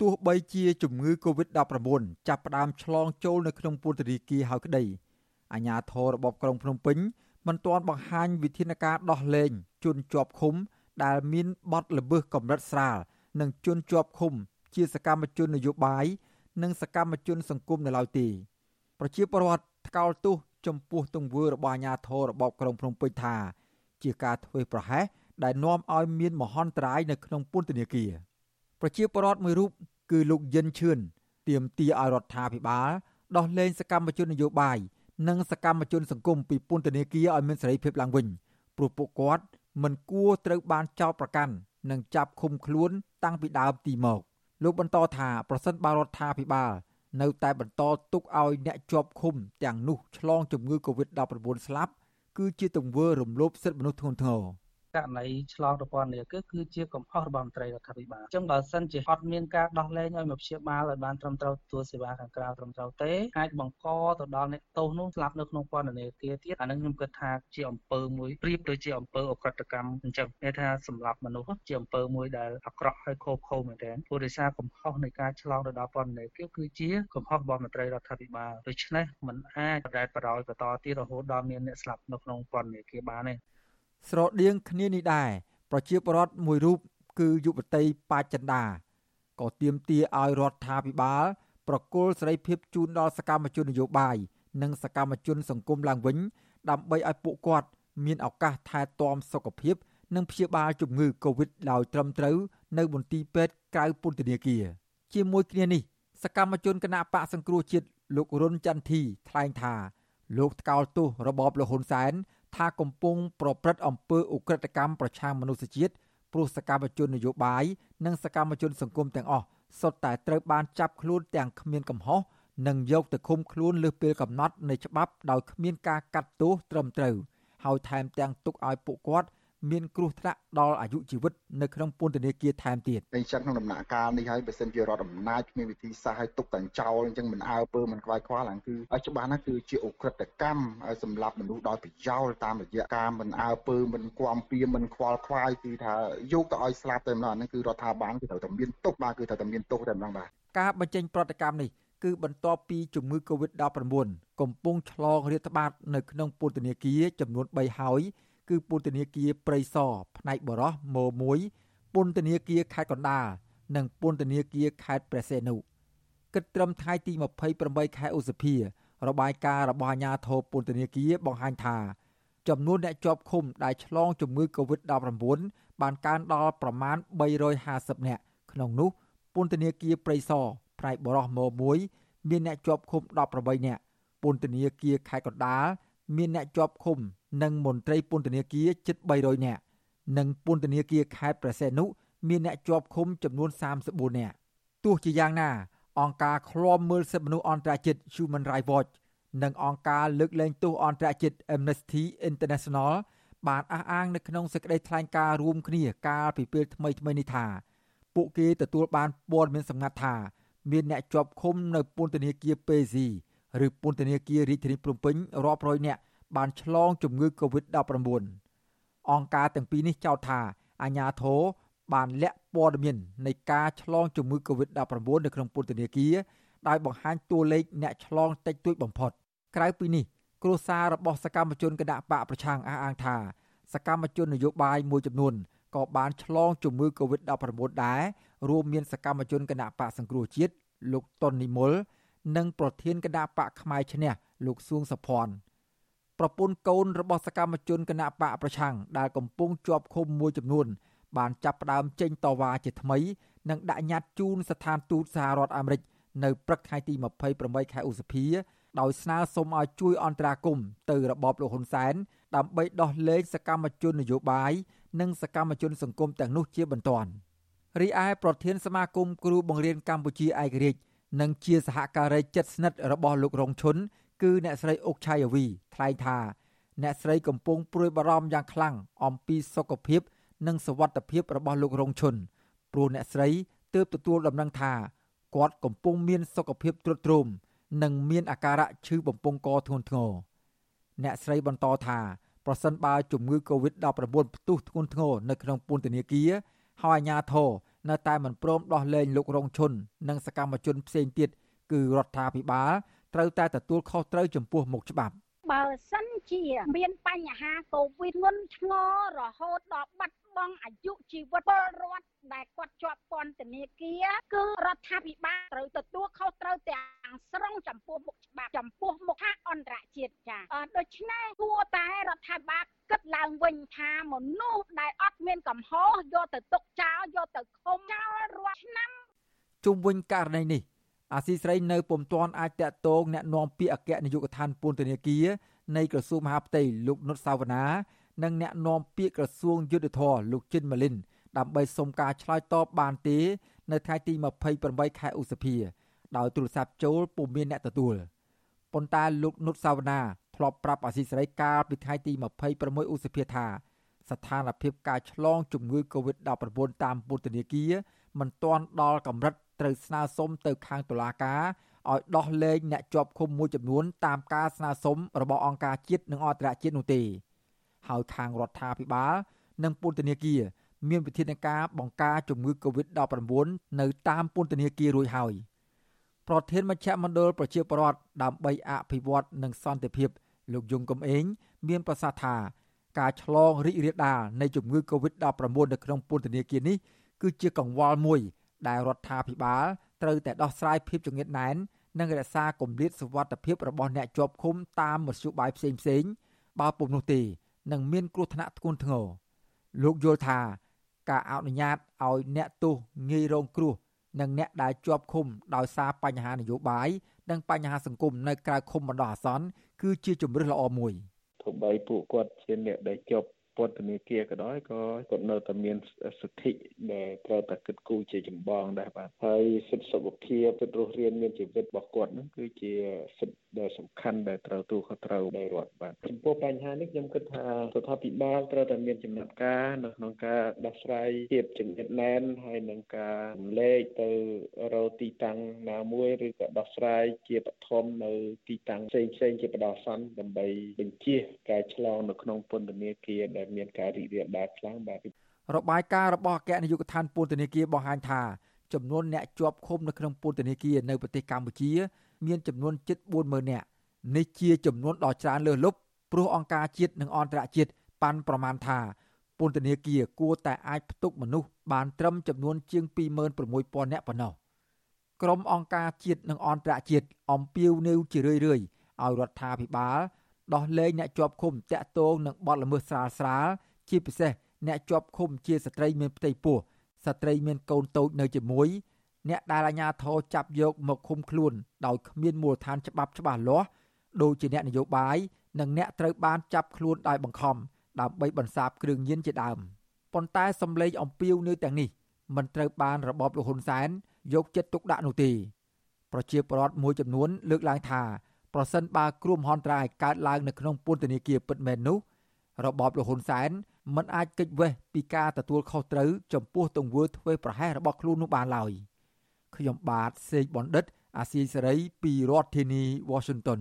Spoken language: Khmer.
ទោះបីជាជំងឺ Covid-19 ចាប់ផ្ដើមឆ្លងចូលនៅក្នុងពន្ធនាគារហើយក្តីអាជ្ញាធររបបក្រុងភ្នំពេញមិនទាន់បង្ហាញវិធានការដោះលែងជនជាប់ឃុំ ដែលមានបទល្មើសកម្រិតស្រាលនិងជនជាប់ឃុំ ជាសកម្មជននយោបាយនិងសកម្មជនសង្គមនៅឡើយទេប្រជាពលរដ្ឋថ្កោលទោសចំពោះទង្វើរបស់អាជ្ញាធររបបក្រុងភ្នំពេញថា ជាការធ្វេសប្រហែសដែលនាំឲ្យមានមហន្តរាយនៅក្នុងពន្ធនាគារ ប្រជាពលរដ្ឋមួយរូបគឺលោកយិនឈឿនទាមទារឲ្យរដ្ឋាភិបាលដោះលែងសកម្មជននយោបាយនិងសកម្មជនសង្គមពីពន្ធនាគារឲ្យមានសេរីភាពឡើងវិញព្រោះពួកគាត់មិនគួរត្រូវបានចោទប្រកាន់និងចាប់ឃុំខ្លួនតាំងពីដើមទីមកលោកបន្តថាប្រសិនបើរដ្ឋាភិបាលនៅតែបន្តទុកឲ្យអ្នកជាប់ឃុំទាំងនោះឆ្លងជំងឺ Covid-19 ស្លាប់គឺជាទង្វើរំលោភសិទ្ធិមនុស្សធ្ងន់ធ្ងរ ករណីឆ្លងទៅពន្ធនាគារគឺជាកំហុសរបស់មន្ត្រីរដ្ឋាភិបាលអញ្ចឹងបើសិនជាអត់មានការដោះលែងឲ្យមកព្យាបាលឲ្យបានត្រឹមត្រូវទទួលសេវាខាងក្រៅត្រឹមត្រូវទេអាចបង្កទៅដល់អ្នកទោសនោះស្លាប់នៅក្នុងពន្ធនាគារទៀតអានឹងខ្ញុំគិតថាជាអំពើមួយប្រៀបដូចជាអំពើអក្រិតកម្មអញ្ចឹងគេថាសម្រាប់មនុស្សជាអំពើមួយដែលអាក្រក់ហើយខូខូមែនទែនព្រោះដោយសារកំហុសនៃការឆ្លងទៅដល់ពន្ធនាគារគឺជាកំហុសរបស់មន្ត្រីរដ្ឋាភិបាលដូច្នេះมันអាចបដែតបដោយបន្តទៀតរហូតដល់មានអ្នកស្លាប់នៅក្នុងពន្ធនាគារបានទេ ស្រដៀងគ្នានេះដែរប្រជាពលរដ្ឋមួយរូបគឺយុវតីបាចិន្តាក៏ទាមទារឲ្យរដ្ឋាភិបាល ប្រគល់សេរីភាពជូនដល់សកម្មជននយោបាយនិងសកម្មជនសង្គមឡើងវិញ ដើម្បីឲ្យពួកគាត់មានឱកាសថែទាំសុខភាព និងព្យាបាលជំងឺ Covid ដោយត្រឹមត្រូវនៅមន្ទីរពេទ្យក្រៅពន្ធនាគារជាមួយគ្នានេះសកម្មជនគណៈបកសង្គ្រោះជាតិលោករុនចន្ទធីថ្លែងថាលោកថ្កោលទោសរបបលហ៊ុនសែន ថាកំពុងប្រព្រឹត្តអំពើឧក្រិដ្ឋកម្មប្រឆាំងមនុស្សជាតិព្រោះសកម្មជននយោបាយនិងសកម្មជនសង្គមទាំងអស់សុទ្ធតែត្រូវបានចាប់ខ្លួនទាំងគ្មានកំហុសនិងយកទៅឃុំខ្លួនលើសពេលកំណត់នៃច្បាប់ដោយគ្មានការកាត់ទោសត្រឹមត្រូវហើយថែមទាំងទុកឲ្យពួកគាត់ មានគ្រោះថ្នាក់ដល់អាយុជីវិតនៅក្នុងពន្ធនាគារថែមទៀតអញ្ចឹងក្នុងដំណាក់កាលនេះហើយបើសិនជារដ្ឋអំណាចគ្មានវិធីសាស្ត្រឲ្យទុកតែចោលអញ្ចឹងមិនអើពើមិនខ្វាយខ្វល់ហ្នឹងគឺឲ្យច្បាស់ណាស់គឺជាអ ுக ្រិតកម្មឲ្យសម្លាប់មនុស្សដោយប្រយោលតាមរយៈការមិនអើពើមិនគំពីមិនខ្វល់ខ្វាយគឺថាយកទៅឲ្យស្លាប់តែម្ដងហ្នឹងគឺរដ្ឋាភិបាលគឺត្រូវតែមានទុកបាទគឺត្រូវតែមានទុកតែម្ដងបាទការបញ្ចេញប្រតិកម្មនេះគឺបន្ទាប់ពីជំងឺ Covid-19 កំពុងឆ្លងរាតត្បាតនៅក្នុងពន្ធនាគារចំនួន3ហើយ គឺពន្ធនាគារព្រៃសរផ្នែកបរោះម1ពន្ធនាគារខេត្តកណ្ដាលនិងពន្ធនាគារខេត្តព្រះសីហនុគិតត្រឹមថ្ងៃទី28ខែឧសភារបាយការណ៍របស់អាជ្ញាធរពន្ធនាគារបង្ហាញថាចំនួនអ្នកជាប់ឃុំដែលឆ្លងជំងឺ Covid-19 បានកើនដល់ប្រមាណ350នាក់ក្នុងនោះពន្ធនាគារព្រៃសរផ្នែកបរោះម1មានអ្នកជាប់ឃុំ18នាក់ពន្ធនាគារខេត្តកណ្ដាលមានអ្នកជាប់ឃុំ និងមន្ត្រីពន្ធនាគារជិត300នាក់និងពន្ធនាគារខេត្តព្រះសីហនុមានអ្នកជាប់ឃុំចំនួន34នាក់ទោះជាយ៉ាងណា អង្គការឃ្លាំមើលសិទ្ធិមនុស្សអន្តរជាតិ Human Rights Watch និងអង្គការលើកលែងទោសអន្តរជាតិ Amnesty International បានអះអាងនៅក្នុងសេចក្តីថ្លែងការណ៍រួមគ្នាកាលពីពេលថ្មីៗនេះថាពួកគេទទួលបានព័ត៌មានសម្ងាត់ថាមានអ្នកជាប់ឃុំនៅពន្ធនាគារពេស៊ីឬពន្ធនាគាររាជធានីភ្នំពេញរាប់រយនាក់ បានឆ្លងជំងឺ Covid-19 អង្គការទាំងពីរនេះចោទថាអាញាធរបានលាក់ព័ត៌មាននៃការឆ្លងជំងឺ Covid-19 នៅក្នុងពន្ធនាគារដោយបង្ហាញតួលេខអ្នកឆ្លងតិចតួចបំផុត ក្រៅពីនេះគ្រួសាររបស់សកម្មជនគណៈបកប្រឆាំងអះអាងថា សកម្មជននយោបាយមួយចំនួនក៏បានឆ្លងជំងឺ Covid-19 ដែររួមមានសកម្មជនគណៈបកសង្គ្រោះជាតិលោកតុននិមលនិងប្រធានគណៈបកផ្នែកឈ្នះលោកសួងសុភ័ណ្ឌ ប្រពន្ធកូនរបស់សកម្មជនគណៈបកប្រឆាំងដែលកំពុងជាប់ឃុំមួយចំនួន បានចាប់ផ្ដើមចេញតវ៉ាជាថ្មីនិងដាក់ញត្តិជូនស្ថានទូតសហរដ្ឋអាមេរិកនៅព្រឹកថ្ងៃទី28ខែឧសភាដោយស្នើសុំឲ្យជួយអន្តរាគមន៍ទៅរបបលោកហ៊ុនសែនដើម្បីដោះលែងសកម្មជននយោបាយនិងសកម្មជនសង្គមទាំងនោះជាបន្ទាន់រីឯប្រធានសមាគមគ្រូបង្រៀនកម្ពុជាឯករាជ្យនិងជាសហការីជិតស្និទ្ធរបស់លោករងឈុន គឺអ្នកស្រីអុកឆៃយាវីថ្លែងថា អ្នកស្រីកំពុងព្រួយបារម្ភយ៉ាងខ្លាំងអំពីសុខភាព និងសុវត្ថិភាពរបស់លោករងឈុនព្រោះអ្នកស្រីទើបទទួលដំណឹងថាគាត់កំពុងមានសុខភាពទ្រុឌទ្រោមនិងមានអាការៈឈឺបំពង់កធ្ងន់ធ្ងរអ្នកស្រីបន្តថាប្រសិនបើជំងឺ Covid-19 ផ្ទុះធ្ងន់ធ្ងរនៅក្នុងពន្ធនាគារហើយអាជ្ញាធរនៅតែមិនព្រមដោះលែងលោករងឈុននិងសកម្មជនផ្សេងទៀតគឺរដ្ឋាភិបាល ត្រូវតែទទួលខុសត្រូវចំពោះមុខច្បាប់បើសិនជាមានបញ្ហាកូវីដងន់ធ្ងររហូតដល់បាត់បង់អាយុជីវិតពលរដ្ឋដែលគាត់ជាប់ពន្ធនាគារគឺរដ្ឋាភិបាលត្រូវទទួលខុសត្រូវទាំងស្រុងចំពោះមុខច្បាប់ចំពោះមុខថាអន្តរជាតិចា៎ដូច្នេះគួរតែរដ្ឋាភិបាលគិតឡើងវិញថាមនុស្សដែលអត់មានកំហុសយកទៅទុកចោលយកទៅឃុំចោលរាល់ឆ្នាំជុំវិញករណីនេះ អាស៊ីស្រីនៅពុំទាន់អាចតាក់ទងแนะនាំពាក្យអគ្គនាយកដ្ឋានពន្ធនាគារនៃក្រសួងមហាផ្ទៃលោកនុតសាវណ្ណានិងแนะនាំពាក្យក្រសួងយុទ្ធភ័ពលោកជិនម៉ាលីនដើម្បីសុំការឆ្លើយតបបានទេនៅថ្ងៃទី28ខែឧសភាដោយទូរស័ព្ទចូលពុំមានអ្នកទទួលប៉ុន្តែលោកនុតសាវណ្ណាធ្លាប់ប្រាប់អាស៊ីសេរីកាលពីថ្ងៃទី26ឧសភាថាស្ថានភាពការឆ្លងជំងឺ Covid-19 តាមពន្ធនាគារ មិនទាន់ដល់កម្រិតត្រូវស្នើសុំទៅខាងតុលាការឲ្យដោះលែងអ្នកជាប់ឃុំមួយចំនួនតាមការស្នើសុំរបស់អង្គការជាតិនិងអន្តរជាតិនោះទេហើយខាងរដ្ឋាភិបាលនិងពន្ធនាគារមានវិធានការបង្ការជំងឺ Covid-19 នៅតាមពន្ធនាគាររួចហើយប្រធានមជ្ឈមណ្ឌលប្រជាពលរដ្ឋដើម្បីអភិវឌ្ឍនិងសន្តិភាពលោកយងកំឯងមានប្រសាសន៍ថាការឆ្លងរីករាលដាលនៃជំងឺ Covid-19 នៅក្នុងពន្ធនាគារនេះ គឺជាកង្វល់មួយ ដែលរដ្ឋាភិបាលត្រូវតែដោះស្រាយភាពចង្អៀតណែននិងរក្សាគម្លាតសុវត្ថិភាពរបស់អ្នកជាប់ឃុំតាមមធ្យោបាយផ្សេងផ្សេងបើពុំនោះទេនឹងមានគ្រោះថ្នាក់ធ្ងន់ធ្ងរលោកយល់ថាការអនុញ្ញាតឲ្យអ្នកទោសងាយរងគ្រោះនិងអ្នកដែលជាប់ឃុំដោយសារបញ្ហានយោបាយនិងបញ្ហាសង្គមនៅក្រៅឃុំបណ្ដោះអាសន្នគឺជាជំរើសល្អមួយទោះបីពួកគាត់ជាអ្នកដែលជាប់ ពន្ធនាគារក៏ដោយក៏គាត់នៅតែមានសិទ្ធិដែលត្រូវតែគិតគូរជាចម្បងដែរបាទហើយសិទ្ធិសុខភាពសិទ្ធិរស់រានមានជីវិតរបស់គាត់ហ្នឹងគឺជាសិទ្ធិដែលសំខាន់ដែលត្រូវទូខុសត្រូវដោយរដ្ឋបាទចំពោះបញ្ហានេះខ្ញុំគិតថារដ្ឋាភិបាលត្រូវតែមានចំណាត់ការនៅក្នុងការដោះស្រាយភាពចង្អៀតណែនហើយនឹងការលេខទៅរកទីតាំងណាមួយឬក៏ដោះស្រាយជាបឋមនៅទីតាំងផ្សេងផ្សេងជាបដោះសន្នដើម្បីបញ្ជៀសការឆ្លងនៅក្នុងពន្ធនាគារដែលមានការរីករាលដាលខ្លាំងបាទរបាយការណ៍របស់អគ្គនាយកដ្ឋានពន្ធនាគារបង្ហាញថាចំនួនអ្នកជាប់ឃុំនៅក្នុងពន្ធនាគារនៅប្រទេសកម្ពុជា មានចំនួនជិត40000នាក់នេះជាចំនួនដ៏ច្រើនលើសលប់ព្រោះអង្គការជាតិនិងអន្តរជាតិប៉ាន់ប្រមាណថាពន្ធនាគារគួរតែអាចផ្ទុកមនុស្សបានត្រឹមចំនួនជាង26000នាក់ប៉ុណ្ណោះក្រុមអង្គការជាតិនិងអន្តរជាតិអំពាវនាវជារឿយៗឲ្យរដ្ឋាភិបាល ដោះលែងអ្នកជាប់ឃុំតាក់ទងនឹងបទល្មើសស្រាលស្រាលជាពិសេសអ្នកជាប់ឃុំជាស្ត្រីមានផ្ទៃពោះស្ត្រីមានកូនតូចនៅជាមួយអ្នកដែលអាជ្ញាធរចាប់យកមកឃុំខ្លួនដោយគ្មានមូលដ្ឋានច្បាប់ច្បាស់លាស់ដូចជាអ្នកនយោបាយនិងអ្នកត្រូវបានចាប់ខ្លួនដោយបង្ខំដើម្បីបន្សាបគ្រឿងញៀនជាដើមប៉ុន្តែសម្លេងអំពាវនាវទាំងនេះមិនត្រូវបានរបបលោកហ៊ុនសែនយកចិត្តទុកដាក់នោះទេប្រជាពលរដ្ឋមួយចំនួនលើកឡើងថា ប្រសិនបើគ្រោះមហន្តរាយកើតឡើងនៅក្នុងពន្ធនាគារពិតមែននោះរបបលោកហ៊ុនសែនមិនអាចគេចវេះពីការទទួលខុសត្រូវចំពោះទង្វើធ្វេសប្រហែសរបស់ខ្លួននោះបានឡើយខ្ញុំបាទសេកបណ្ឌិត អាស៊ីសេរីពីរដ្ឋធានី Washington